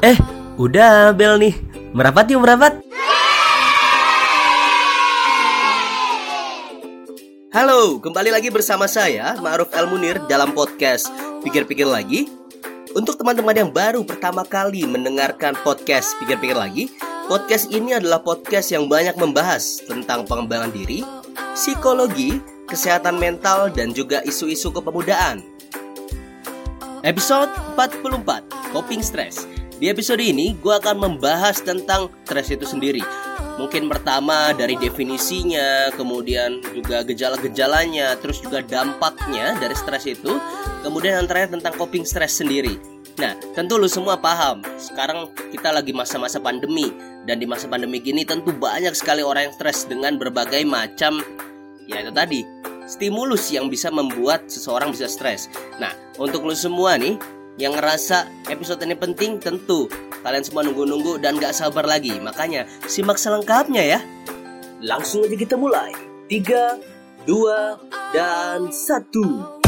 Eh, udah bel nih. Merapat yuk merapat. Halo, kembali lagi bersama saya Ma'ruf El Munir dalam podcast Pikir-pikir lagi. Untuk teman-teman yang baru pertama kali mendengarkan podcast Pikir-pikir lagi, podcast ini adalah podcast yang banyak membahas tentang pengembangan diri, psikologi, kesehatan mental dan juga isu-isu kepemudaan. Episode 44, Coping Stress. Di episode ini, gue akan membahas tentang stres itu sendiri. Mungkin pertama dari definisinya, kemudian juga gejala-gejalanya, terus juga dampaknya dari stres itu, kemudian yang tentang coping stress sendiri. Nah, tentu lu semua paham, sekarang kita lagi masa-masa pandemi, dan di masa pandemi gini tentu banyak sekali orang yang stres dengan berbagai macam, ya itu tadi, stimulus yang bisa membuat seseorang bisa stres. Nah, untuk lu semua nih, yang ngerasa episode ini penting tentu kalian semua nunggu-nunggu dan gak sabar lagi. Makanya simak selengkapnya ya. Langsung aja kita mulai. 3, 2, dan 1.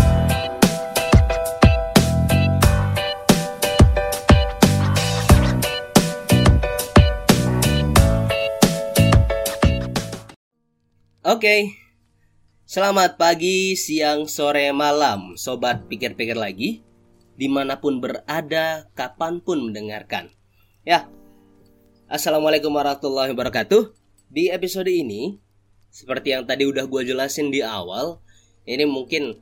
Oke, selamat pagi, siang, sore, malam, sobat pikir-pikir lagi di mana pun berada, kapan pun mendengarkan. Ya, Assalamualaikum warahmatullahi wabarakatuh. Di episode ini, seperti yang tadi udah gue jelasin di awal, ini mungkin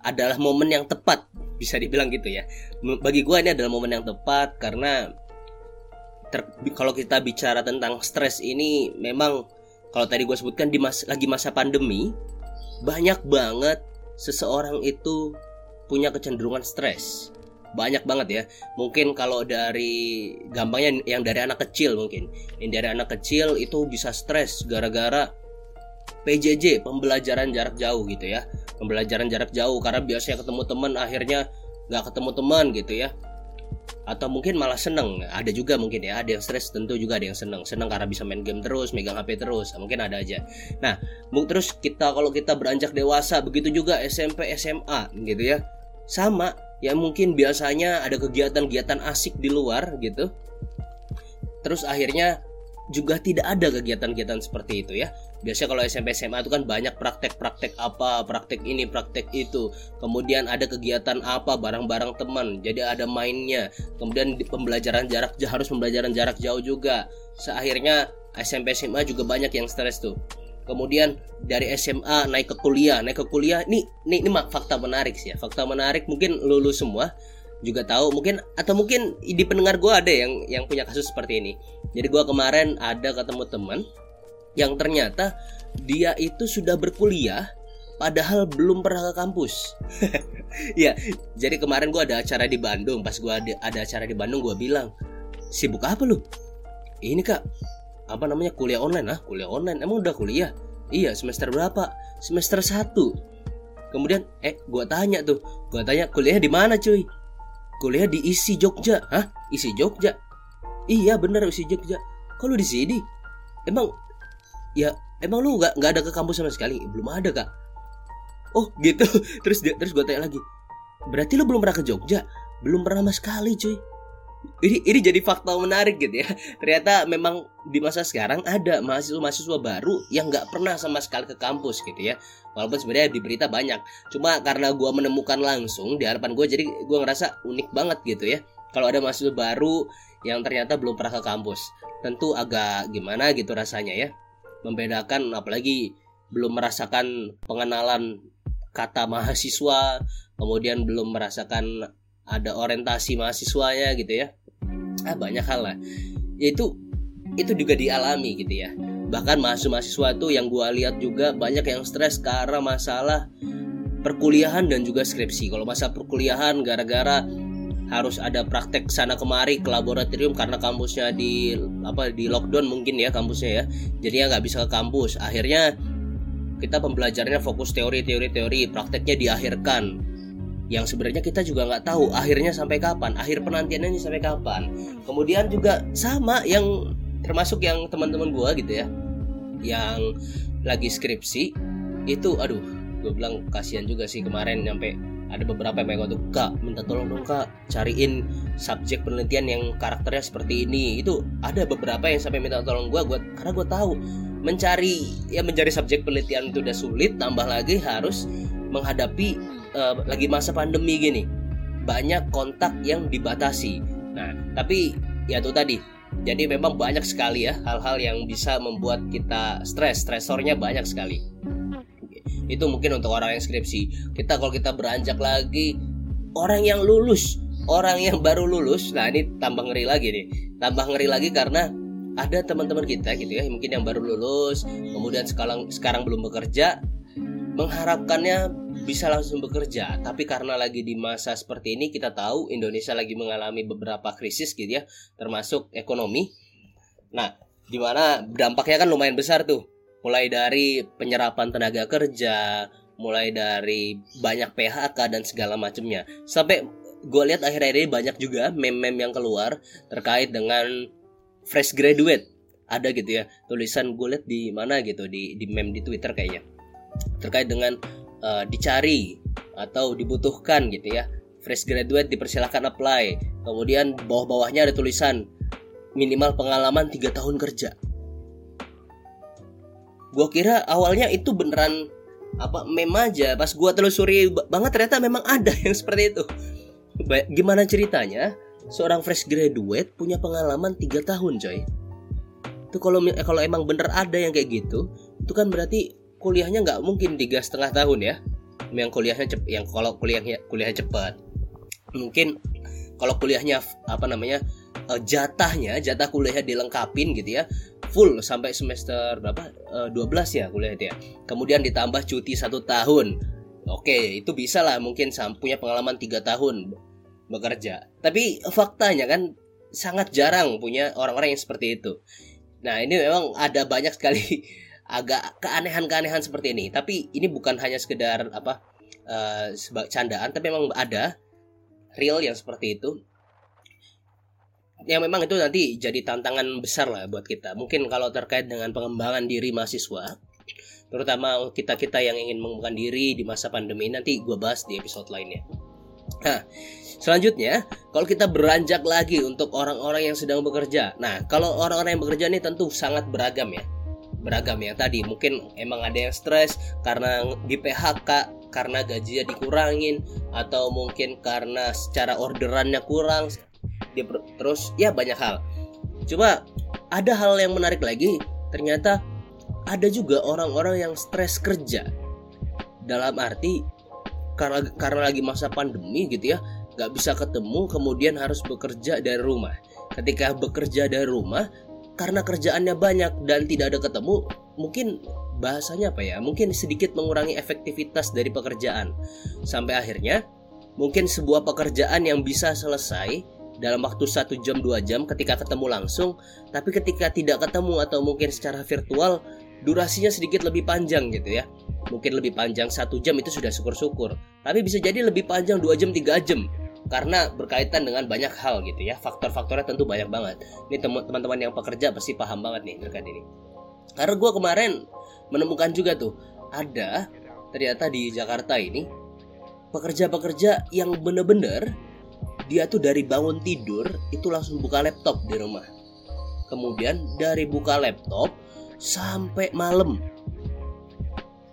adalah momen yang tepat, bisa dibilang gitu ya. Bagi gue ini adalah momen yang tepat karena kalau kita bicara tentang stres ini, memang kalau tadi gue sebutkan di mas, lagi masa pandemi, banyak banget seseorang itu punya kecenderungan stres. Banyak banget ya. Mungkin kalau dari gampangnya yang dari anak kecil mungkin. Yang dari anak kecil itu bisa stres gara-gara PJJ pembelajaran jarak jauh gitu ya. Pembelajaran jarak jauh karena biasanya ketemu teman akhirnya nggak ketemu teman gitu ya. Atau mungkin malah seneng. Ada juga mungkin ya ada yang stres tentu juga ada yang seneng. Seneng karena bisa main game terus megang HP terus mungkin ada aja. Nah terus kita kalau kita beranjak dewasa begitu juga SMP SMA gitu ya sama ya mungkin biasanya ada kegiatan-kegiatan asik di luar gitu. Terus akhirnya juga tidak ada kegiatan-kegiatan seperti itu ya. Biasanya kalau SMP SMA itu kan banyak praktek-praktek apa praktek ini praktek itu. Kemudian ada kegiatan apa barang-barang teman jadi ada mainnya. Kemudian pembelajaran jarak harus pembelajaran jarak jauh juga. Seakhirnya SMP SMA juga banyak yang stres tuh kemudian dari SMA naik ke kuliah naik ke kuliah. Ini ini ini fakta menarik sih ya. Fakta menarik mungkin lulus semua juga tahu. Mungkin atau mungkin di pendengar gue ada yang yang punya kasus seperti ini. Jadi gue kemarin ada ketemu teman yang ternyata dia itu sudah berkuliah padahal belum pernah ke kampus. Ya jadi kemarin gue ada acara di Bandung. Pas gue ada, ada acara di Bandung gue bilang sibuk apa lu? Ini kak apa namanya kuliah online ah kuliah online. Emang udah kuliah? Iya semester berapa? Semester 1 kemudian eh gua tanya tuh gua tanya kuliah di mana cuy? Kuliah di isi Jogja. Hah? Isi Jogja? Iya bener isi Jogja. Kalau di sini? Emang ya emang lu nggak nggak ada ke kampus sama sekali? Belum ada kak. Oh gitu. Terus dia terus gue tanya lagi berarti lu belum pernah ke Jogja? Belum pernah sama sekali cuy ini ini jadi fakta menarik gitu ya. Ternyata memang di masa sekarang ada mahasiswa-mahasiswa baru yang nggak pernah sama sekali ke kampus gitu ya. Walaupun sebenarnya di berita banyak. Cuma karena gue menemukan langsung di hadapan gue jadi gue ngerasa unik banget gitu ya. Kalau ada mahasiswa baru yang ternyata belum pernah ke kampus. Tentu agak gimana gitu rasanya ya. Membedakan apalagi belum merasakan pengenalan kata mahasiswa kemudian belum merasakan ada orientasi mahasiswanya gitu ya. Ah banyak hal lah. Itu itu juga dialami gitu ya. Bahkan mahasiswa-mahasiswa tuh yang gue lihat juga banyak yang stres karena masalah perkuliahan dan juga skripsi. Kalau masa perkuliahan gara-gara harus ada praktek sana kemari ke laboratorium karena kampusnya di apa di lockdown mungkin ya kampusnya ya. Jadi nggak bisa ke kampus. Akhirnya kita pembelajarannya fokus teori teori teori. Prakteknya diakhirkan yang sebenarnya kita juga nggak tahu akhirnya sampai kapan akhir penantiannya sampai kapan. Kemudian juga sama yang termasuk yang teman-teman gue gitu ya yang lagi skripsi itu aduh gue bilang kasihan juga sih kemarin sampai ada beberapa yang tuh kak minta tolong dong kak cariin subjek penelitian yang karakternya seperti ini. Itu ada beberapa yang sampai minta tolong gue gue karena gue tahu mencari ya mencari subjek penelitian itu udah sulit tambah lagi harus menghadapi uh, lagi masa pandemi gini banyak kontak yang dibatasi. Nah tapi ya tuh tadi jadi memang banyak sekali ya hal-hal yang bisa membuat kita stres stresornya banyak sekali. Itu mungkin untuk orang yang skripsi. Kita kalau kita beranjak lagi orang yang lulus orang yang baru lulus nah ini tambah ngeri lagi nih. Tambah ngeri lagi karena ada teman-teman kita gitu ya mungkin yang baru lulus kemudian sekarang sekarang belum bekerja mengharapkannya bisa langsung bekerja tapi karena lagi di masa seperti ini kita tahu Indonesia lagi mengalami beberapa krisis gitu ya termasuk ekonomi nah di mana dampaknya kan lumayan besar tuh mulai dari penyerapan tenaga kerja, mulai dari banyak PHK dan segala macamnya. Sampai gue lihat akhir-akhir ini banyak juga meme-meme yang keluar terkait dengan fresh graduate. Ada gitu ya tulisan gue lihat di mana gitu di di meme di Twitter kayaknya terkait dengan uh, dicari atau dibutuhkan gitu ya. Fresh graduate dipersilahkan apply. Kemudian bawah-bawahnya ada tulisan minimal pengalaman tiga tahun kerja. Gue kira awalnya itu beneran apa meme aja. Pas gue telusuri banget ternyata memang ada yang seperti itu. Gimana ceritanya? Seorang fresh graduate punya pengalaman tiga tahun coy. Itu kalau kalau emang bener ada yang kayak gitu itu kan berarti kuliahnya nggak mungkin tiga setengah tahun ya yang kuliahnya cep yang kalau kuliahnya kuliah cepat mungkin kalau kuliahnya apa namanya eh, jatahnya jatah kuliahnya dilengkapin gitu ya full sampai semester berapa? Uh, eh, 12 ya kuliah itu ya. Kemudian ditambah cuti satu tahun. Oke, itu bisa lah mungkin punya pengalaman tiga tahun bekerja. Tapi faktanya kan sangat jarang punya orang-orang yang seperti itu. Nah ini memang ada banyak sekali agak keanehan-keanehan seperti ini. Tapi ini bukan hanya sekedar apa uh, candaan, tapi memang ada real yang seperti itu yang memang itu nanti jadi tantangan besar lah buat kita. Mungkin kalau terkait dengan pengembangan diri mahasiswa, terutama kita kita yang ingin mengembangkan diri di masa pandemi nanti gue bahas di episode lainnya. Nah, selanjutnya kalau kita beranjak lagi untuk orang-orang yang sedang bekerja. Nah, kalau orang-orang yang bekerja ini tentu sangat beragam ya. Beragam ya. Tadi mungkin emang ada yang stres karena di PHK karena gajinya dikurangin atau mungkin karena secara orderannya kurang. Dia terus ya banyak hal. Coba ada hal yang menarik lagi. Ternyata ada juga orang-orang yang stres kerja. Dalam arti karena karena lagi masa pandemi gitu ya nggak bisa ketemu kemudian harus bekerja dari rumah. Ketika bekerja dari rumah karena kerjaannya banyak dan tidak ada ketemu mungkin bahasanya apa ya? Mungkin sedikit mengurangi efektivitas dari pekerjaan. Sampai akhirnya mungkin sebuah pekerjaan yang bisa selesai dalam waktu satu jam dua jam ketika ketemu langsung tapi ketika tidak ketemu atau mungkin secara virtual durasinya sedikit lebih panjang gitu ya. Mungkin lebih panjang satu jam itu sudah syukur-syukur. Tapi bisa jadi lebih panjang dua jam tiga jam karena berkaitan dengan banyak hal gitu ya. Faktor-faktornya tentu banyak banget. Ini teman-teman yang pekerja pasti paham banget nih terkait ini. Karena gue kemarin menemukan juga tuh ada ternyata di Jakarta ini pekerja-pekerja yang bener-bener dia tuh dari bangun tidur itu langsung buka laptop di rumah. Kemudian dari buka laptop sampai malam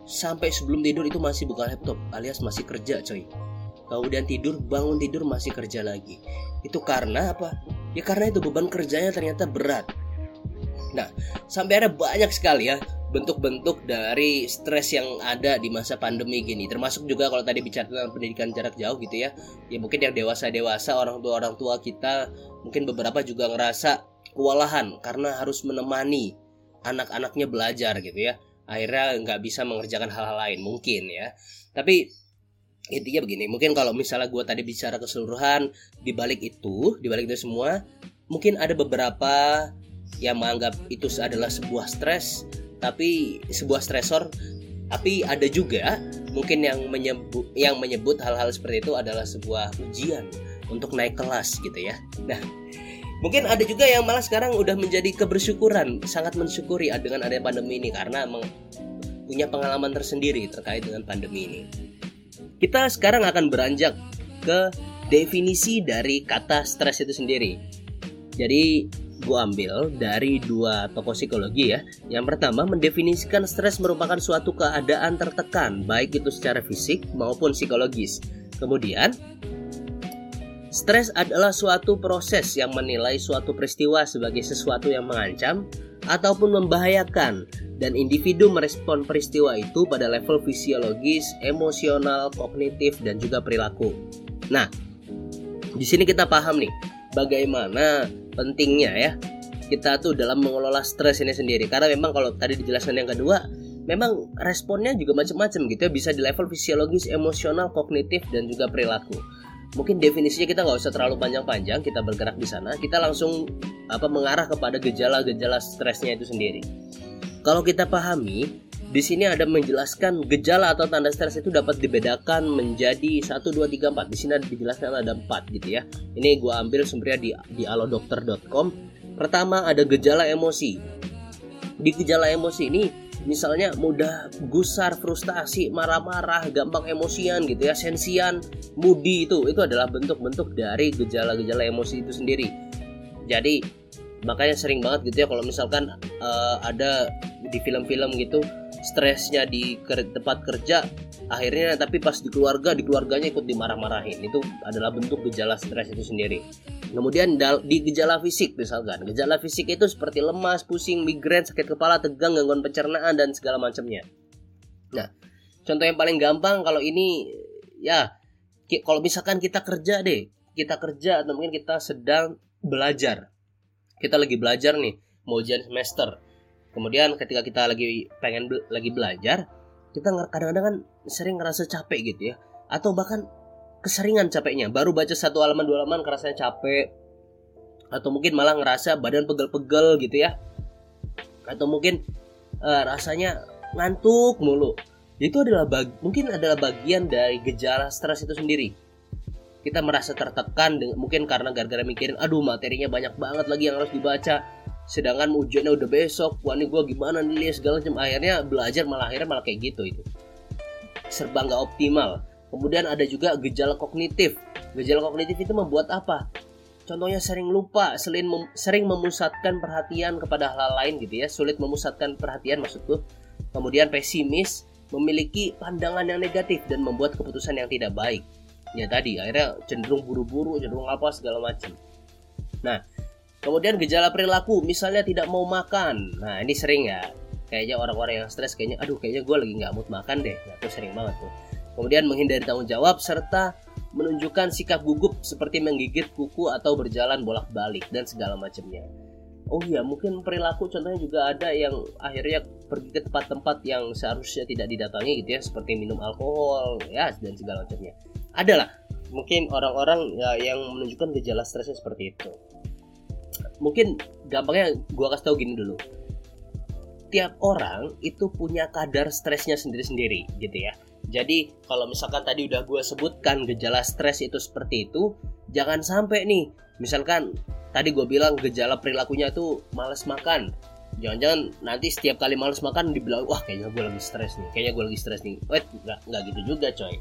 sampai sebelum tidur itu masih buka laptop alias masih kerja coy kemudian tidur bangun tidur masih kerja lagi. Itu karena apa? Ya karena itu beban kerjanya ternyata berat. Nah sampai ada banyak sekali ya bentuk-bentuk dari stres yang ada di masa pandemi gini. Termasuk juga kalau tadi bicara tentang pendidikan jarak jauh gitu ya. Ya mungkin yang dewasa-dewasa orang tua orang tua kita mungkin beberapa juga ngerasa kewalahan karena harus menemani anak-anaknya belajar gitu ya. Akhirnya nggak bisa mengerjakan hal-hal lain mungkin ya. Tapi intinya begini mungkin kalau misalnya gue tadi bicara keseluruhan di balik itu di balik itu semua mungkin ada beberapa yang menganggap itu adalah sebuah stres tapi sebuah stresor. Tapi ada juga mungkin yang menyebut yang menyebut hal-hal seperti itu adalah sebuah ujian untuk naik kelas gitu ya. Nah mungkin ada juga yang malah sekarang udah menjadi kebersyukuran sangat mensyukuri dengan adanya pandemi ini karena punya pengalaman tersendiri terkait dengan pandemi ini kita sekarang akan beranjak ke definisi dari kata stres itu sendiri. Jadi gue ambil dari dua tokoh psikologi ya. Yang pertama mendefinisikan stres merupakan suatu keadaan tertekan, baik itu secara fisik maupun psikologis. Kemudian Stres adalah suatu proses yang menilai suatu peristiwa sebagai sesuatu yang mengancam ataupun membahayakan dan individu merespon peristiwa itu pada level fisiologis, emosional, kognitif dan juga perilaku. Nah, di sini kita paham nih bagaimana pentingnya ya kita tuh dalam mengelola stres ini sendiri karena memang kalau tadi dijelaskan yang kedua memang responnya juga macam-macam gitu ya bisa di level fisiologis, emosional, kognitif dan juga perilaku mungkin definisinya kita nggak usah terlalu panjang-panjang kita bergerak di sana kita langsung apa mengarah kepada gejala-gejala stresnya itu sendiri kalau kita pahami di sini ada menjelaskan gejala atau tanda stres itu dapat dibedakan menjadi 1 2 3 4. Di sini ada dijelaskan ada 4 gitu ya. Ini gua ambil sumbernya di di alodokter.com. Pertama ada gejala emosi. Di gejala emosi ini misalnya mudah gusar, frustasi, marah-marah, gampang emosian gitu ya, sensian, moody itu itu adalah bentuk-bentuk dari gejala-gejala emosi itu sendiri. Jadi makanya sering banget gitu ya kalau misalkan uh, ada di film-film gitu stresnya di tempat kerja akhirnya tapi pas di keluarga di keluarganya ikut dimarah-marahin itu adalah bentuk gejala stres itu sendiri Kemudian di gejala fisik misalkan, gejala fisik itu seperti lemas, pusing, migrain, sakit kepala, tegang, gangguan pencernaan dan segala macamnya. Nah, contoh yang paling gampang kalau ini ya kalau misalkan kita kerja deh, kita kerja atau mungkin kita sedang belajar. Kita lagi belajar nih, mau ujian semester. Kemudian ketika kita lagi pengen be lagi belajar, kita kadang-kadang kan sering ngerasa capek gitu ya. Atau bahkan keseringan capeknya. Baru baca satu halaman dua halaman kerasanya capek. Atau mungkin malah ngerasa badan pegel-pegel gitu ya. Atau mungkin uh, rasanya ngantuk mulu. Itu adalah bag mungkin adalah bagian dari gejala stres itu sendiri. Kita merasa tertekan dengan mungkin karena gara-gara mikirin aduh materinya banyak banget lagi yang harus dibaca sedangkan ujiannya udah besok wah ini gue gimana nih segala macam akhirnya belajar malah akhirnya malah kayak gitu itu serba nggak optimal Kemudian ada juga gejala kognitif. Gejala kognitif itu membuat apa? Contohnya sering lupa, sering mem sering memusatkan perhatian kepada hal, hal lain gitu ya, sulit memusatkan perhatian maksudku. Kemudian pesimis, memiliki pandangan yang negatif dan membuat keputusan yang tidak baik. Ya tadi akhirnya cenderung buru-buru, cenderung apa segala macam. Nah, kemudian gejala perilaku, misalnya tidak mau makan. Nah, ini sering ya. Kayaknya orang-orang yang stres kayaknya, aduh kayaknya gue lagi nggak mood makan deh. Nah, itu sering banget tuh kemudian menghindari tanggung jawab serta menunjukkan sikap gugup seperti menggigit kuku atau berjalan bolak-balik dan segala macamnya. Oh iya, mungkin perilaku contohnya juga ada yang akhirnya pergi ke tempat-tempat yang seharusnya tidak didatangi gitu ya, seperti minum alkohol ya dan segala macamnya. Adalah mungkin orang-orang ya, yang menunjukkan gejala stresnya seperti itu. Mungkin gampangnya gua kasih tahu gini dulu. Tiap orang itu punya kadar stresnya sendiri-sendiri gitu ya jadi kalau misalkan tadi udah gue sebutkan gejala stres itu seperti itu, jangan sampai nih, misalkan tadi gue bilang gejala perilakunya itu males makan. Jangan-jangan nanti setiap kali males makan dibilang, wah kayaknya gue lagi stres nih, kayaknya gue lagi stres nih. Wait, nggak, nggak gitu juga coy.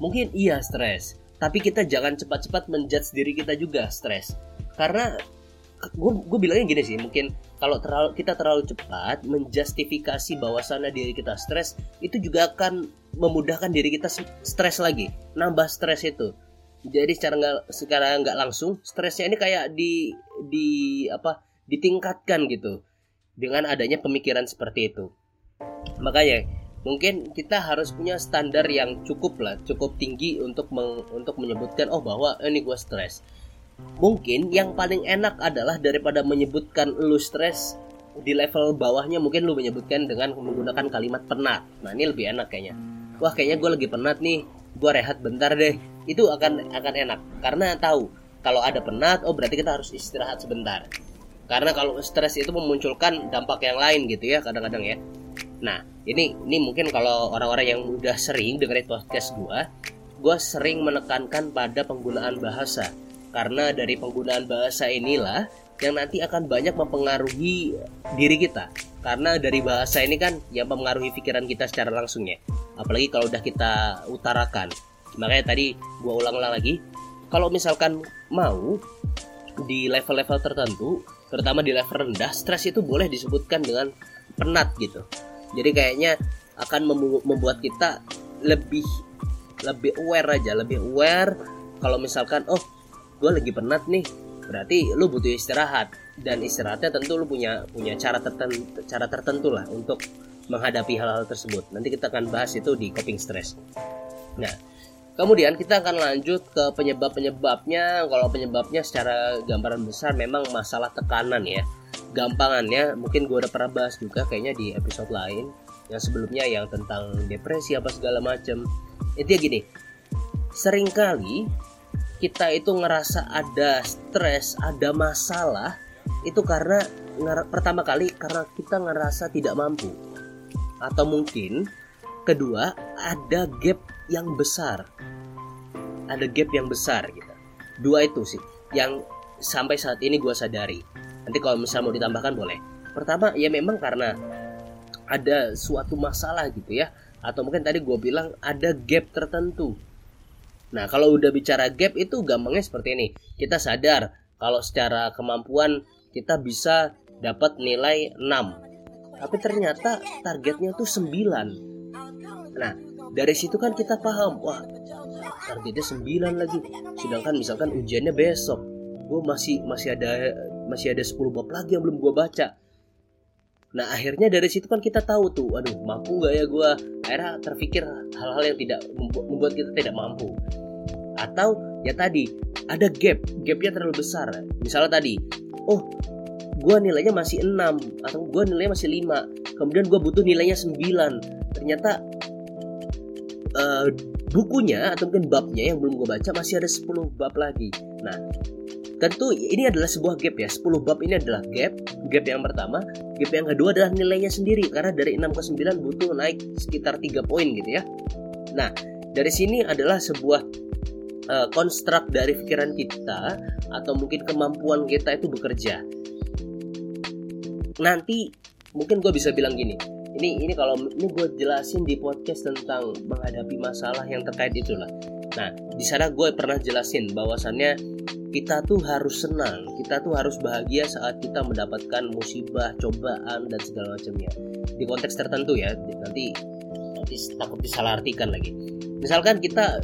Mungkin iya stres, tapi kita jangan cepat-cepat menjudge diri kita juga stres. Karena gue gue bilangnya gini sih mungkin kalau terlalu kita terlalu cepat menjustifikasi bahwasannya diri kita stres itu juga akan memudahkan diri kita stres lagi nambah stres itu. Jadi secara nggak secara nggak langsung stresnya ini kayak di di apa ditingkatkan gitu dengan adanya pemikiran seperti itu. Makanya mungkin kita harus punya standar yang cukup lah cukup tinggi untuk meng, untuk menyebutkan oh bahwa eh, ini gue stres mungkin yang paling enak adalah daripada menyebutkan lu stres di level bawahnya mungkin lu menyebutkan dengan menggunakan kalimat penat. Nah ini lebih enak kayaknya. Wah kayaknya gue lagi penat nih. Gue rehat bentar deh. Itu akan akan enak. Karena tahu kalau ada penat oh berarti kita harus istirahat sebentar. Karena kalau stres itu memunculkan dampak yang lain gitu ya kadang-kadang ya. Nah ini ini mungkin kalau orang-orang yang udah sering dengerin podcast gue gue sering menekankan pada penggunaan bahasa karena dari penggunaan bahasa inilah yang nanti akan banyak mempengaruhi diri kita. Karena dari bahasa ini kan yang mempengaruhi pikiran kita secara langsung ya. Apalagi kalau udah kita utarakan. makanya tadi gue ulang-ulang lagi kalau misalkan mau di level-level tertentu terutama di level rendah stres itu boleh disebutkan dengan penat gitu jadi kayaknya akan membuat kita lebih lebih aware aja lebih aware kalau misalkan oh gue lagi penat nih. Berarti lu butuh istirahat. Dan istirahatnya tentu lu punya punya cara tertentu cara tertentu lah untuk menghadapi hal-hal tersebut. Nanti kita akan bahas itu di coping stress. Nah kemudian kita akan lanjut ke penyebab-penyebabnya. Kalau penyebabnya secara gambaran besar memang masalah tekanan ya. Gampangannya mungkin gue udah pernah bahas juga kayaknya di episode lain. Yang sebelumnya yang tentang depresi apa segala macam itu ya gini sering kali kita itu ngerasa ada stres, ada masalah itu karena pertama kali karena kita ngerasa tidak mampu. Atau mungkin kedua ada gap yang besar. Ada gap yang besar gitu. Dua itu sih yang sampai saat ini gue sadari. Nanti kalau misalnya mau ditambahkan boleh. Pertama ya memang karena ada suatu masalah gitu ya. Atau mungkin tadi gue bilang ada gap tertentu Nah, kalau udah bicara gap itu gampangnya seperti ini. Kita sadar kalau secara kemampuan kita bisa dapat nilai 6. Tapi ternyata targetnya tuh 9. Nah, dari situ kan kita paham, wah, targetnya 9 lagi. Sedangkan misalkan ujiannya besok, gue masih masih ada masih ada 10 bab lagi yang belum gue baca. Nah akhirnya dari situ kan kita tahu tuh, aduh mampu gak ya gue? Akhirnya terpikir hal-hal yang tidak membuat kita tidak mampu. Atau ya tadi ada gap, gapnya terlalu besar. Misalnya tadi, oh gue nilainya masih 6 atau gue nilainya masih 5 kemudian gue butuh nilainya 9 ternyata uh, bukunya atau mungkin babnya yang belum gue baca masih ada 10 bab lagi nah Tentu ini adalah sebuah gap ya. 10 bab ini adalah gap. Gap yang pertama, gap yang kedua adalah nilainya sendiri karena dari 6 ke 9 butuh naik sekitar 3 poin gitu ya. Nah, dari sini adalah sebuah uh, dari pikiran kita atau mungkin kemampuan kita itu bekerja. Nanti mungkin gue bisa bilang gini, ini ini kalau ini gue jelasin di podcast tentang menghadapi masalah yang terkait itulah. Nah, di sana gue pernah jelasin bahwasannya kita tuh harus senang, kita tuh harus bahagia saat kita mendapatkan musibah, cobaan dan segala macamnya. Di konteks tertentu ya, nanti nanti takut disalahartikan lagi. Misalkan kita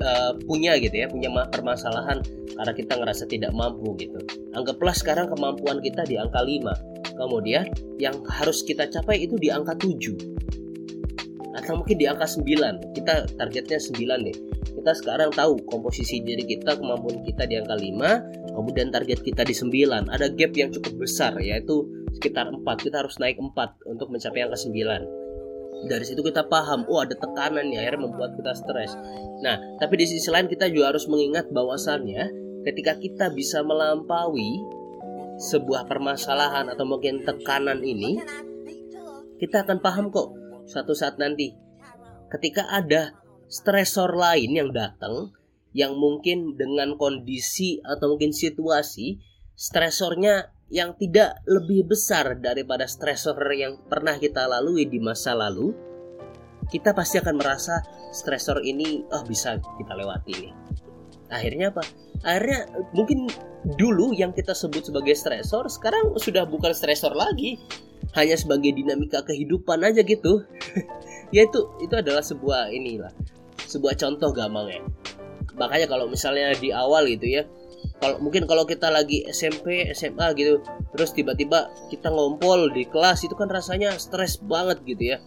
uh, punya gitu ya, punya permasalahan karena kita ngerasa tidak mampu gitu. Anggaplah sekarang kemampuan kita di angka 5. Kemudian yang harus kita capai itu di angka 7. Atau mungkin di angka 9. Kita targetnya 9 nih kita sekarang tahu komposisi diri kita kemampuan kita di angka 5 kemudian target kita di 9 ada gap yang cukup besar yaitu sekitar 4 kita harus naik 4 untuk mencapai angka 9 dari situ kita paham oh ada tekanan ya akhirnya membuat kita stres. Nah tapi di sisi lain kita juga harus mengingat bahwasannya ketika kita bisa melampaui sebuah permasalahan atau mungkin tekanan ini kita akan paham kok suatu saat nanti ketika ada stresor lain yang datang yang mungkin dengan kondisi atau mungkin situasi stresornya yang tidak lebih besar daripada stresor yang pernah kita lalui di masa lalu kita pasti akan merasa stresor ini oh bisa kita lewati nih. Akhirnya apa? Akhirnya mungkin dulu yang kita sebut sebagai stresor sekarang sudah bukan stresor lagi. Hanya sebagai dinamika kehidupan aja gitu. Ya itu itu adalah sebuah inilah sebuah contoh gampang ya. Makanya kalau misalnya di awal gitu ya kalau mungkin kalau kita lagi SMP SMA gitu terus tiba-tiba kita ngompol di kelas itu kan rasanya stres banget gitu ya.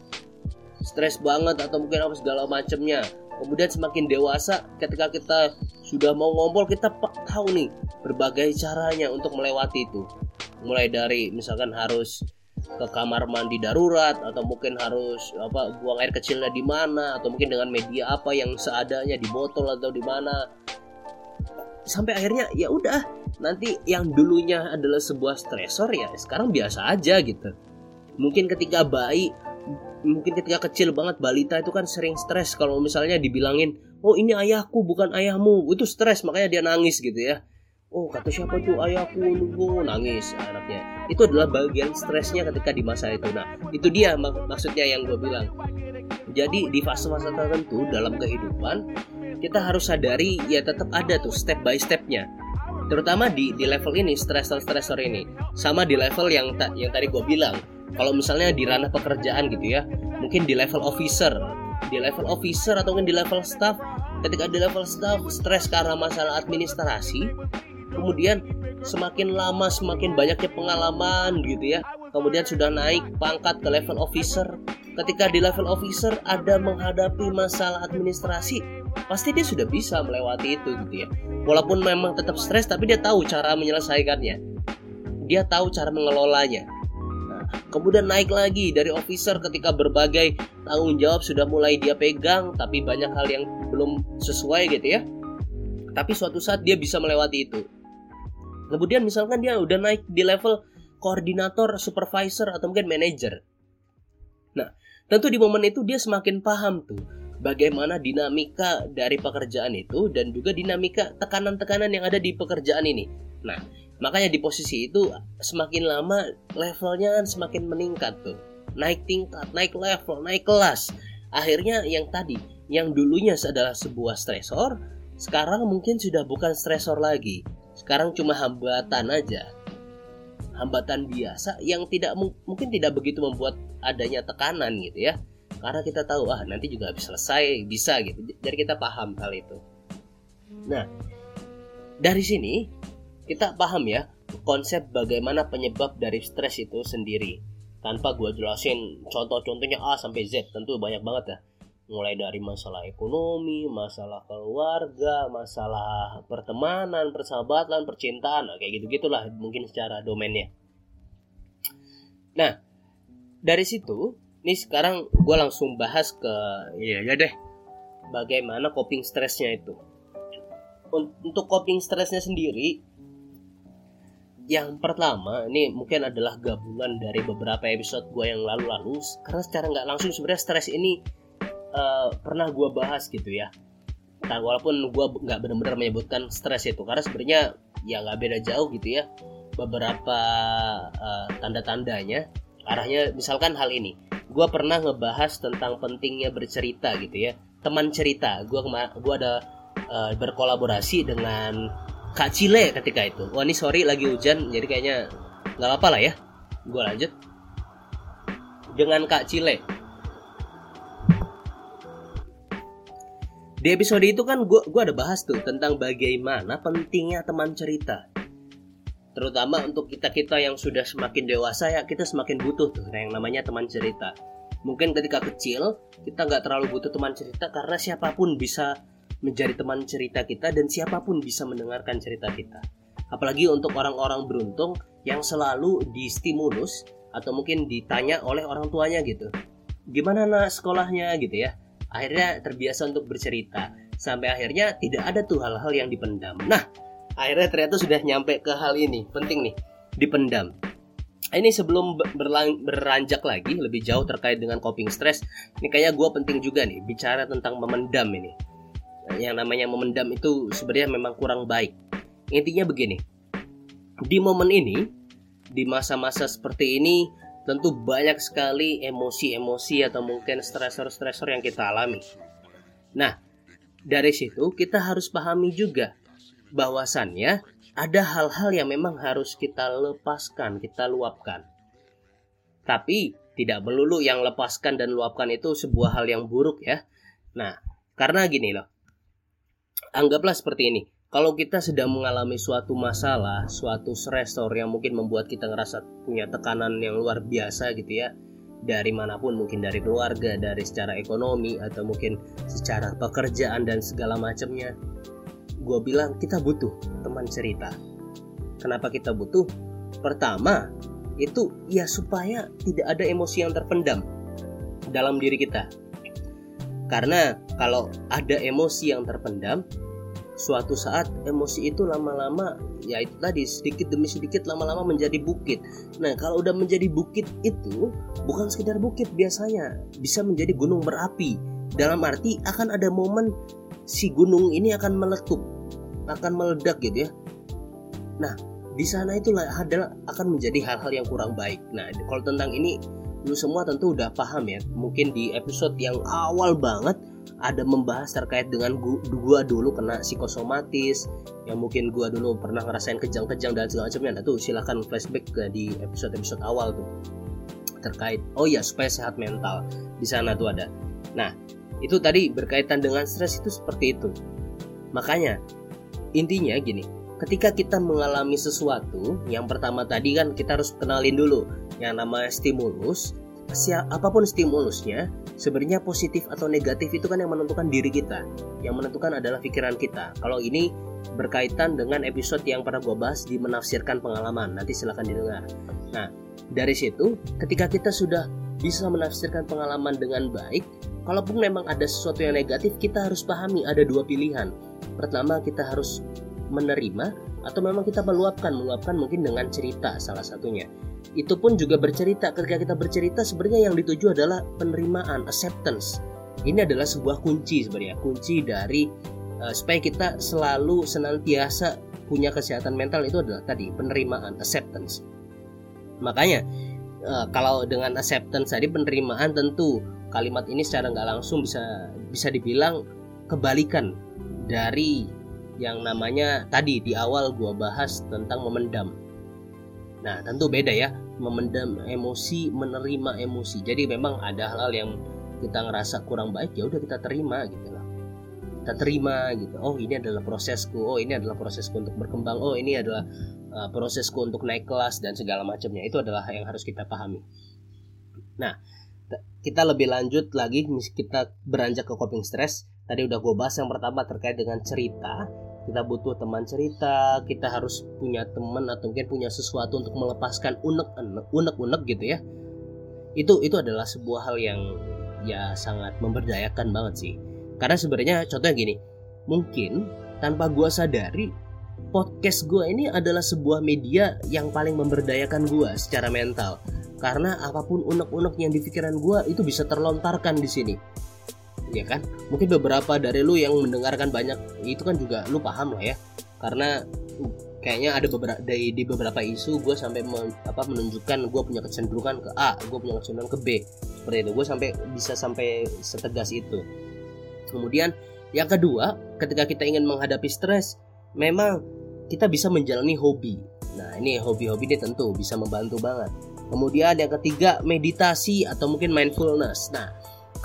Stres banget atau mungkin apa segala macamnya kemudian semakin dewasa ketika kita sudah mau ngompol kita tahu nih berbagai caranya untuk melewati itu. Mulai dari misalkan harus ke kamar mandi darurat atau mungkin harus apa buang air kecilnya di mana atau mungkin dengan media apa yang seadanya di botol atau di mana. Sampai akhirnya ya udah nanti yang dulunya adalah sebuah stresor ya sekarang biasa aja gitu. Mungkin ketika bayi mungkin ketika kecil banget balita itu kan sering stres. Kalau misalnya dibilangin oh ini ayahku bukan ayahmu. Itu stres makanya dia nangis gitu ya oh kata siapa tuh? Ayahku nunggu nangis anaknya. Itu adalah bagian stresnya ketika di masa itu. Nah itu dia mak maksudnya yang gue bilang. Jadi di fase-fase tertentu dalam kehidupan kita harus sadari ya tetap ada tuh step by stepnya. Terutama di di level ini stressor stressor ini. Sama di level yang ta, yang tadi gue bilang. Kalau misalnya di ranah pekerjaan gitu ya mungkin di level officer. Di level officer atau mungkin di level staff. Ketika di level staff stres karena masalah administrasi kemudian semakin lama semakin banyaknya pengalaman gitu ya. Kemudian sudah naik pangkat ke level officer. Ketika di level officer ada menghadapi masalah administrasi pasti dia sudah bisa melewati itu gitu ya. Walaupun memang tetap stres tapi dia tahu cara menyelesaikannya. Dia tahu cara mengelolanya. Nah, kemudian naik lagi dari officer ketika berbagai tanggung jawab sudah mulai dia pegang tapi banyak hal yang belum sesuai gitu ya. Tapi suatu saat dia bisa melewati itu kemudian misalkan dia udah naik di level koordinator, supervisor atau mungkin manager. Nah, tentu di momen itu dia semakin paham tuh bagaimana dinamika dari pekerjaan itu dan juga dinamika tekanan-tekanan yang ada di pekerjaan ini. Nah, makanya di posisi itu semakin lama levelnya semakin meningkat tuh. Naik tingkat, naik level, naik kelas. Akhirnya yang tadi, yang dulunya adalah sebuah stresor, sekarang mungkin sudah bukan stresor lagi. Sekarang cuma hambatan aja. Hambatan biasa yang tidak mungkin tidak begitu membuat adanya tekanan gitu ya. Karena kita tahu ah nanti juga habis selesai bisa gitu. Jadi kita paham hal itu. Nah dari sini kita paham ya konsep bagaimana penyebab dari stres itu sendiri. Tanpa gue jelasin contoh-contohnya A sampai Z tentu banyak banget ya mulai dari masalah ekonomi, masalah keluarga, masalah pertemanan, persahabatan, percintaan, kayak gitu gitulah mungkin secara domainnya. Nah, dari situ, nih sekarang gue langsung bahas ke ya ya deh, bagaimana coping stresnya itu. Untuk coping stresnya sendiri, yang pertama ini mungkin adalah gabungan dari beberapa episode gue yang lalu-lalu karena secara nggak langsung sebenarnya stres ini uh, pernah gue bahas gitu ya. Nah, walaupun gue nggak benar-benar menyebutkan stres itu karena sebenarnya ya nggak beda jauh gitu ya beberapa uh, tanda-tandanya. Arahnya misalkan hal ini gue pernah ngebahas tentang pentingnya bercerita gitu ya teman cerita. Gue gue ada uh, berkolaborasi dengan Kak Cile ketika itu. Wah ini sorry lagi hujan jadi kayaknya nggak apa-apa lah ya. Gue lanjut. Dengan Kak Cile Di episode itu kan gue gua ada bahas tuh tentang bagaimana pentingnya teman cerita. Terutama untuk kita-kita yang sudah semakin dewasa ya kita semakin butuh tuh yang namanya teman cerita. Mungkin ketika kecil kita nggak terlalu butuh teman cerita karena siapa pun bisa menjadi teman cerita kita dan siapa pun bisa mendengarkan cerita kita. Apalagi untuk orang-orang beruntung yang selalu distimulus atau mungkin ditanya oleh orang tuanya gitu. Gimana nak sekolahnya gitu ya akhirnya terbiasa untuk bercerita. Sampai akhirnya tidak ada tuh hal-hal yang dipendam. Nah akhirnya ternyata sudah nyampe ke hal ini. Penting nih dipendam. Ini sebelum berlang, beranjak lagi lebih jauh terkait dengan coping stress ini kayaknya gue penting juga nih bicara tentang memendam ini. Yang namanya memendam itu sebenarnya memang kurang baik. Intinya begini di momen ini di masa-masa seperti ini tentu banyak sekali emosi-emosi atau mungkin stresor-stresor yang kita alami. Nah, dari situ kita harus pahami juga bahwasannya ada hal-hal yang memang harus kita lepaskan, kita luapkan. Tapi tidak melulu yang lepaskan dan luapkan itu sebuah hal yang buruk ya. Nah, karena gini loh. Anggaplah seperti ini kalau kita sedang mengalami suatu masalah, suatu stressor yang mungkin membuat kita ngerasa punya tekanan yang luar biasa gitu ya, dari mana pun mungkin dari keluarga, dari secara ekonomi atau mungkin secara pekerjaan dan segala macamnya, gue bilang kita butuh teman cerita. Kenapa kita butuh? Pertama, itu ya supaya tidak ada emosi yang terpendam dalam diri kita. Karena kalau ada emosi yang terpendam, suatu saat emosi itu lama-lama ya itu tadi sedikit demi sedikit lama-lama menjadi bukit. Nah kalau udah menjadi bukit itu bukan sekedar bukit biasanya bisa menjadi gunung berapi. Dalam arti akan ada momen si gunung ini akan meletup, akan meledak gitu ya. Nah di sana itulah adalah akan menjadi hal-hal yang kurang baik. Nah kalau tentang ini lu semua tentu udah paham ya. Mungkin di episode yang awal banget ada membahas terkait dengan gua, gua dulu kena psikosomatis yang mungkin gua dulu pernah ngerasain kejang-kejang dan segala macamnya. Nah tuh silahkan flashback ke di episode-episode awal tuh. Terkait oh ya supaya sehat mental. Di sana tuh ada. Nah itu tadi berkaitan dengan stres itu seperti itu. Makanya intinya gini ketika kita mengalami sesuatu yang pertama tadi kan kita harus kenalin dulu yang namanya stimulus apa pun stimulusnya sebenarnya positif atau negatif itu kan yang menentukan diri kita. Yang menentukan adalah pikiran kita. Kalau ini berkaitan dengan episode yang pernah gue bahas di menafsirkan pengalaman. Nanti silahkan didengar. Nah dari situ ketika kita sudah bisa menafsirkan pengalaman dengan baik kalaupun memang ada sesuatu yang negatif kita harus pahami ada dua pilihan. Pertama kita harus menerima atau memang kita meluapkan. Meluapkan mungkin dengan cerita salah satunya itu pun juga bercerita. Ketika kita bercerita sebenarnya yang dituju adalah penerimaan acceptance. Ini adalah sebuah kunci sebenarnya. Kunci dari uh, supaya kita selalu senantiasa punya kesehatan mental itu adalah tadi penerimaan acceptance. Makanya uh, kalau dengan acceptance tadi penerimaan tentu kalimat ini secara nggak langsung bisa bisa dibilang kebalikan dari yang namanya tadi di awal gua bahas tentang memendam. Nah, tentu beda ya, memendam emosi, menerima emosi. Jadi memang ada hal-hal yang kita ngerasa kurang baik ya udah kita terima gitu lah. Kita terima gitu. Oh, ini adalah prosesku. Oh, ini adalah prosesku untuk berkembang. Oh, ini adalah uh, prosesku untuk naik kelas dan segala macamnya. Itu adalah yang harus kita pahami. Nah, kita lebih lanjut lagi kita beranjak ke coping stress tadi udah gue bahas yang pertama terkait dengan cerita kita butuh teman cerita kita harus punya teman atau mungkin punya sesuatu untuk melepaskan unek unek unek gitu ya. Itu itu adalah sebuah hal yang ya sangat memberdayakan banget sih. Karena sebenarnya contohnya gini mungkin tanpa gua sadari podcast gua ini adalah sebuah media yang paling memberdayakan gua secara mental. Karena apa pun unek-unek yang di pikiran gua itu bisa terlontarkan di sini ya kan? Mungkin beberapa dari lu yang mendengarkan banyak itu kan juga lu paham lah ya. Karena kayaknya ada beberapa dari di beberapa isu gue sampai men, apa menunjukkan gue punya kecenderungan ke A gue punya kecenderungan ke B. Seperti itu gue sampai bisa sampai setegas itu. Kemudian yang kedua ketika kita ingin menghadapi stres memang kita bisa menjalani hobi. Nah ini hobi-hobi ini tentu bisa membantu banget. Kemudian yang ketiga meditasi atau mungkin mindfulness. Nah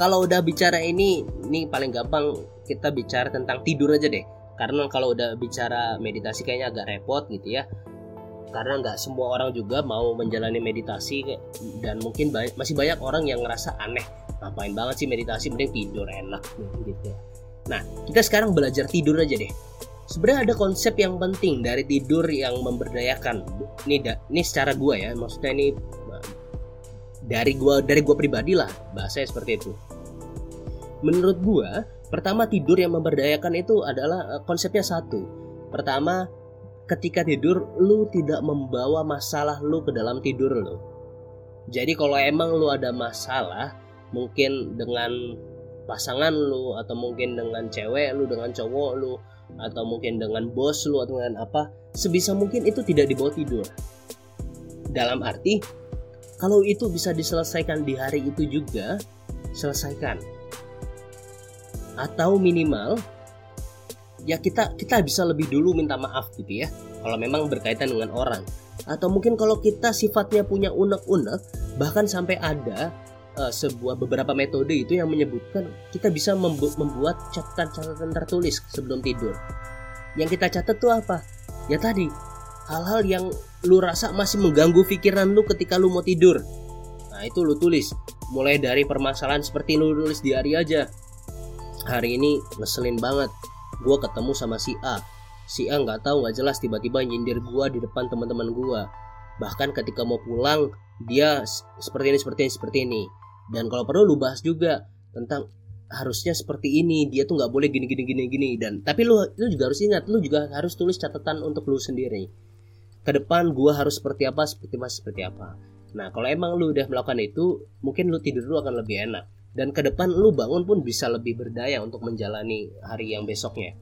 kalau udah bicara ini ini paling gampang kita bicara tentang tidur aja deh. Karena kalau udah bicara meditasi kayaknya agak repot gitu ya. Karena nggak semua orang juga mau menjalani meditasi dan mungkin banyak, masih banyak orang yang ngerasa aneh ngapain banget sih meditasi? Mending tidur enak. Gitu nah kita sekarang belajar tidur aja deh. Sebenarnya ada konsep yang penting dari tidur yang memberdayakan. Ini ini secara gua ya maksudnya ini dari gua dari gua pribadi lah bahasanya seperti itu menurut gua pertama tidur yang memberdayakan itu adalah eh, konsepnya satu. Pertama ketika tidur lu tidak membawa masalah lu ke dalam tidur lu. Jadi kalau emang lu ada masalah mungkin dengan pasangan lu atau mungkin dengan cewek lu dengan cowok lu atau mungkin dengan bos lu atau dengan apa sebisa mungkin itu tidak dibawa tidur. Dalam arti kalau itu bisa diselesaikan di hari itu juga selesaikan atau minimal ya kita kita bisa lebih dulu minta maaf gitu ya kalau memang berkaitan dengan orang. Atau mungkin kalau kita sifatnya punya unek-unek bahkan sampai ada uh, sebuah beberapa metode itu yang menyebutkan kita bisa membu membuat catatan-catatan tertulis sebelum tidur. Yang kita catat tuh apa? Ya tadi hal-hal yang lu rasa masih mengganggu pikiran lu ketika lu mau tidur. Nah itu lu tulis. Mulai dari permasalahan seperti lu nulis di hari aja hari ini ngeselin banget. Gue ketemu sama si A. Si A nggak tahu nggak jelas tiba-tiba nyindir gue di depan teman-teman gue bahkan ketika mau pulang dia seperti ini seperti ini seperti ini. Dan kalau perlu lu bahas juga tentang harusnya seperti ini. Dia tuh nggak boleh gini gini gini gini. Dan tapi lu lu juga harus ingat lu juga harus tulis catatan untuk lu sendiri. Ke depan gua harus seperti apa seperti apa seperti apa. Nah kalau emang lu udah melakukan itu mungkin lu tidur lu akan lebih enak dan ke depan lu bangun pun bisa lebih berdaya untuk menjalani hari yang besoknya.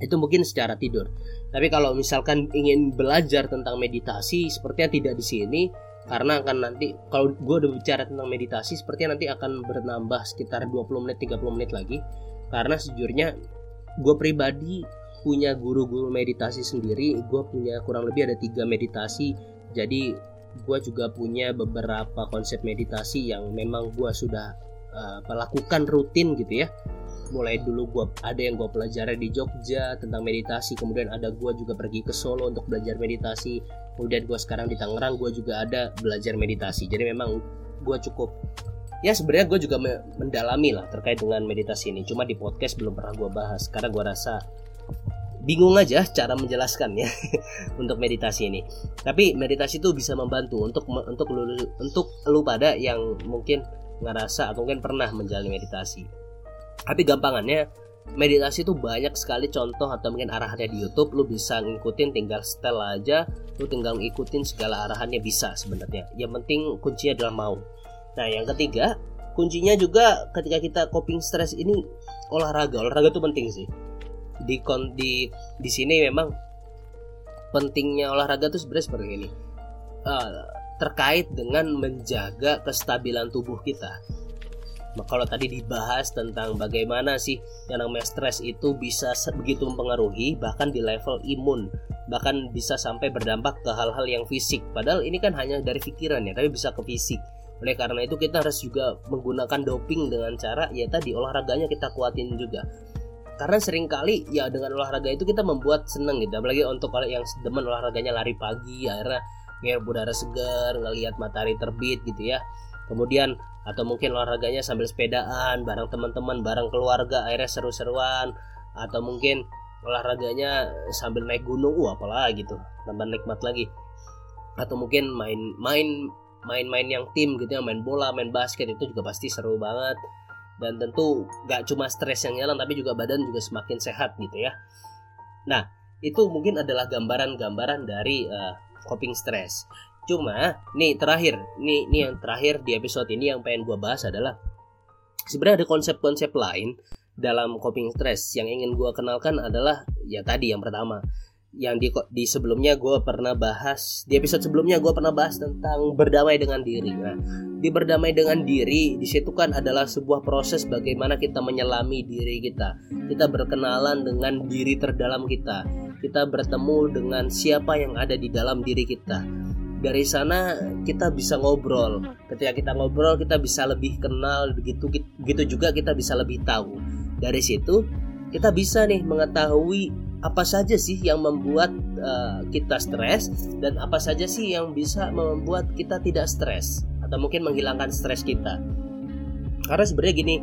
Itu mungkin secara tidur. Tapi kalau misalkan ingin belajar tentang meditasi sepertinya tidak di sini karena akan nanti kalau gue udah bicara tentang meditasi sepertinya nanti akan bertambah sekitar 20 menit 30 menit lagi. Karena sejujurnya gue pribadi punya guru-guru meditasi sendiri gue punya kurang lebih ada tiga meditasi. Jadi gue juga punya beberapa konsep meditasi yang memang gue sudah uh, melakukan rutin gitu ya. Mulai dulu gue ada yang gue pelajari di Jogja tentang meditasi kemudian ada gue juga pergi ke Solo untuk belajar meditasi. Kemudian gue sekarang di Tangerang gue juga ada belajar meditasi. Jadi memang gue cukup ya sebenarnya gue juga mendalami lah terkait dengan meditasi ini. Cuma di podcast belum pernah gue bahas karena gue rasa bingung aja cara menjelaskannya untuk meditasi ini. Tapi meditasi itu bisa membantu untuk untuk lu untuk lu pada yang mungkin ngerasa atau mungkin pernah menjalani meditasi. Tapi gampangannya meditasi itu banyak sekali contoh atau mungkin arahannya di YouTube lu bisa ngikutin tinggal setel aja lu tinggal ngikutin segala arahannya bisa sebenarnya. Yang penting kuncinya adalah mau. Nah yang ketiga kuncinya juga ketika kita coping stress ini olahraga. Olahraga itu penting sih. Di di di sini memang pentingnya olahraga itu sebenarnya seperti ini. Uh, terkait dengan menjaga kestabilan tubuh kita. Nah, kalau tadi dibahas tentang bagaimana sih yang namanya stres itu bisa begitu mempengaruhi bahkan di level imun bahkan bisa sampai berdampak ke hal-hal yang fisik. Padahal ini kan hanya dari pikiran ya tapi bisa ke fisik. Oleh karena itu kita harus juga menggunakan doping dengan cara ya tadi olahraganya kita kuatin juga. Karena sering kali ya dengan olahraga itu kita membuat seneng gitu. Apalagi untuk kalau yang demen olahraganya lari pagi akhirnya ngirup udara segar ngelihat matahari terbit gitu ya. Kemudian atau mungkin olahraganya sambil sepedaan bareng teman-teman bareng keluarga akhirnya seru-seruan. Atau mungkin olahraganya sambil naik gunung uh apalagi gitu tambah nikmat lagi. Atau mungkin main main main-main yang tim gitu ya main bola main basket itu juga pasti seru banget. Dan tentu gak cuma stres yang nyala tapi juga badan juga semakin sehat gitu ya. Nah itu mungkin adalah gambaran-gambaran dari uh, coping stress Cuma nih terakhir, nih nih yang terakhir di episode ini yang pengen gue bahas adalah sebenarnya ada konsep-konsep lain dalam coping stress yang ingin gue kenalkan adalah ya tadi yang pertama yang di di sebelumnya gue pernah bahas di episode sebelumnya gue pernah bahas tentang berdamai dengan diri. Nah, di berdamai dengan diri di situ kan adalah sebuah proses bagaimana kita menyelami diri kita. Kita berkenalan dengan diri terdalam kita. Kita bertemu dengan siapa yang ada di dalam diri kita. Dari sana kita bisa ngobrol. Ketika kita ngobrol kita bisa lebih kenal begitu begitu juga kita bisa lebih tahu. Dari situ kita bisa nih mengetahui apa saja sih yang membuat uh, kita stres dan apa saja sih yang bisa membuat kita tidak stres atau mungkin menghilangkan stres kita. Karena sebenarnya gini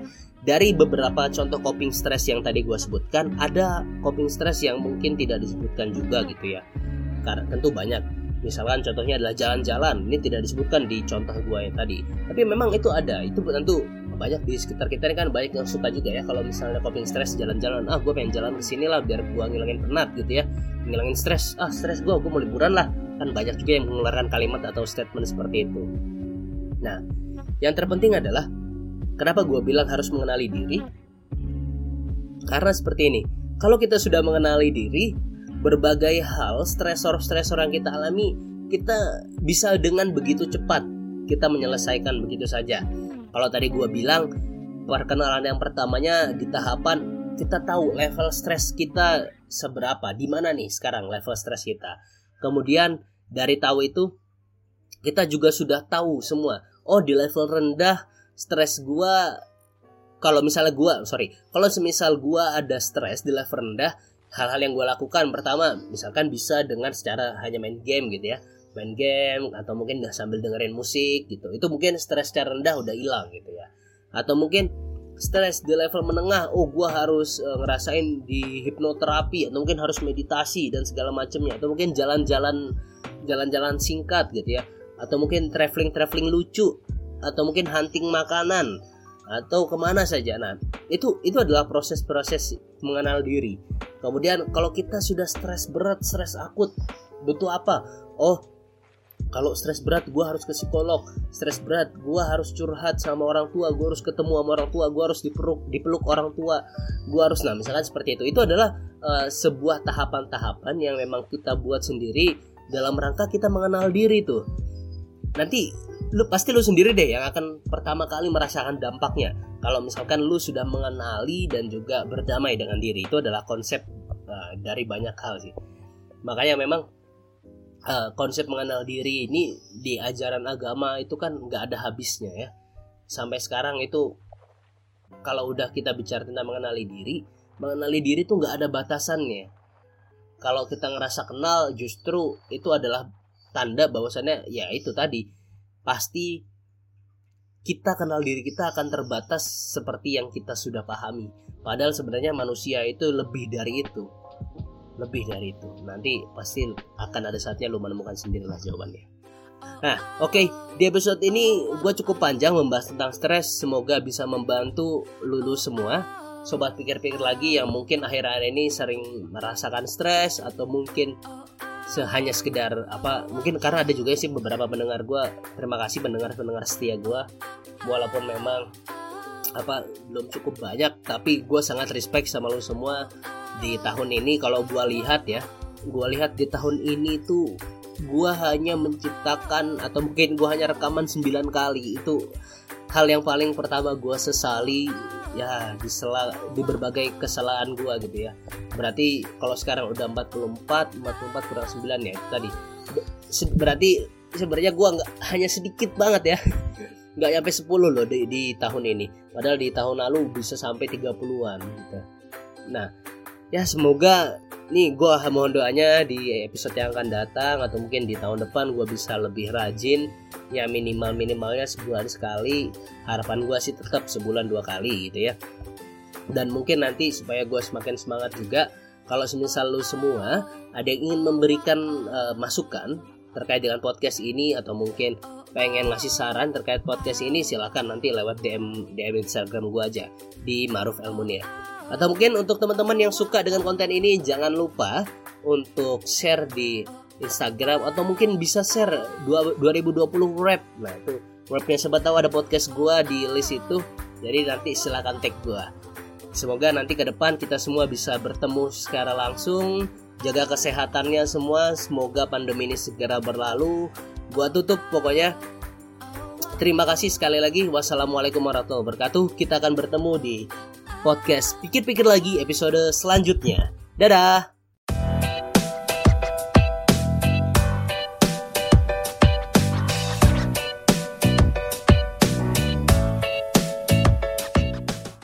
dari beberapa contoh coping stress yang tadi gue sebutkan ada coping stress yang mungkin tidak disebutkan juga gitu ya. Karena tentu banyak. Misalkan contohnya adalah jalan-jalan. Ini tidak disebutkan di contoh gua yang tadi. Tapi memang itu ada. Itu tentu banyak di sekitar kita ini kan banyak yang suka juga ya kalau misalnya coping stress jalan-jalan. Ah gue pengen jalan ke sini lah biar gue ngilangin penat gitu ya. Ngilangin stres ah stres gue gue mau liburan lah. Kan banyak juga yang mengeluarkan kalimat atau statement seperti itu. Nah yang terpenting adalah kenapa gue bilang harus mengenali diri? Karena seperti ini kalau kita sudah mengenali diri berbagai hal stresor-stresor yang kita alami kita bisa dengan begitu cepat kita menyelesaikan begitu saja. Kalau tadi gue bilang perkenalan yang pertamanya di tahapan kita tahu level stres kita seberapa di mana nih sekarang level stres kita. Kemudian dari tahu itu kita juga sudah tahu semua oh di level rendah stres gue kalau misalnya gue sorry kalau semisal gue ada stres di level rendah hal-hal yang gue lakukan pertama misalkan bisa dengan secara hanya main game gitu ya main game atau mungkin sambil dengerin musik gitu itu mungkin stres secara rendah udah hilang gitu ya. Atau mungkin stres di level menengah oh gue harus uh, ngerasain di hipnoterapi atau mungkin harus meditasi dan segala macamnya atau mungkin jalan-jalan jalan-jalan singkat gitu ya atau mungkin traveling traveling lucu atau mungkin hunting makanan. Atau ke mana saja. Nah itu itu adalah proses-proses mengenal diri. Kemudian kalau kita sudah stres berat stres akut butuh apa? Oh kalau stres berat gue harus ke psikolog. Stres berat gue harus curhat sama orang tua. Gue harus ketemu sama orang tua. Gue harus dipeluk dipeluk orang tua. Gue harus nah misalkan seperti itu. Itu adalah uh, sebuah tahapan-tahapan yang memang kita buat sendiri dalam rangka kita mengenal diri tuh nanti lu pasti lu sendiri deh yang akan pertama kali merasakan dampaknya. Kalau misalkan lu sudah mengenali dan juga berdamai dengan diri itu adalah konsep uh, dari banyak hal sih. Makanya memang uh, konsep mengenal diri ini di ajaran agama itu kan nggak ada habisnya ya. Sampai sekarang itu kalau udah kita bicara tentang mengenali diri mengenali diri tuh nggak ada batasannya. Kalau kita ngerasa kenal justru itu adalah tanda bahwasannya ya itu tadi pasti kita kenal diri kita akan terbatas seperti yang kita sudah pahami. Padahal sebenarnya manusia itu lebih dari itu. Lebih dari itu. Nanti pasti akan ada saatnya lu menemukan sendirilah jawabannya. Nah, oke, okay. di episode ini gue cukup panjang membahas tentang stres. Semoga bisa membantu lulu semua. Sobat pikir-pikir lagi yang mungkin akhir-akhir ini sering merasakan stres atau mungkin hanya sekedar apa mungkin karena ada juga sih beberapa pendengar gue terima kasih pendengar pendengar setia gue walaupun memang apa belum cukup banyak tapi gue sangat respect sama lo semua di tahun ini. Kalau gue lihat ya gue lihat di tahun ini tuh gue hanya menciptakan atau mungkin gue hanya rekaman 9 kali. Itu hal yang paling pertama gue sesali ya di sela, di berbagai kesalahan gua gitu ya. Berarti kalau sekarang udah 44 44 kurang 9 ya itu tadi. Berarti sebenarnya gua nggak hanya sedikit banget ya. Nggak sampai 10 loh di, di tahun ini. Padahal di tahun lalu bisa sampai 30-an gitu. Nah ya semoga nih gue mohon doanya di episode yang akan datang atau mungkin di tahun depan gue bisa lebih rajin. Ya minimal minimalnya sebulan sekali. Harapan gue sih tetap sebulan dua kali gitu ya. Dan mungkin nanti supaya gue semakin semangat juga kalau semisal lu semua ada yang ingin memberikan uh, masukan terkait dengan podcast ini atau mungkin pengen ngasih saran terkait podcast ini silahkan nanti lewat DM DM Instagram gue aja di Maruf Elmunir atau mungkin untuk teman-teman yang suka dengan konten ini jangan lupa untuk share di Instagram atau mungkin bisa share 2020 rap. Nah, itu rapnya siapa tahu ada podcast gua di list itu. Jadi nanti silakan tag gua. Semoga nanti ke depan kita semua bisa bertemu secara langsung. Jaga kesehatannya semua. Semoga pandemi ini segera berlalu. Gua tutup pokoknya. Terima kasih sekali lagi. Wassalamualaikum warahmatullahi wabarakatuh. Kita akan bertemu di podcast Pikir-pikir lagi episode selanjutnya. Dadah!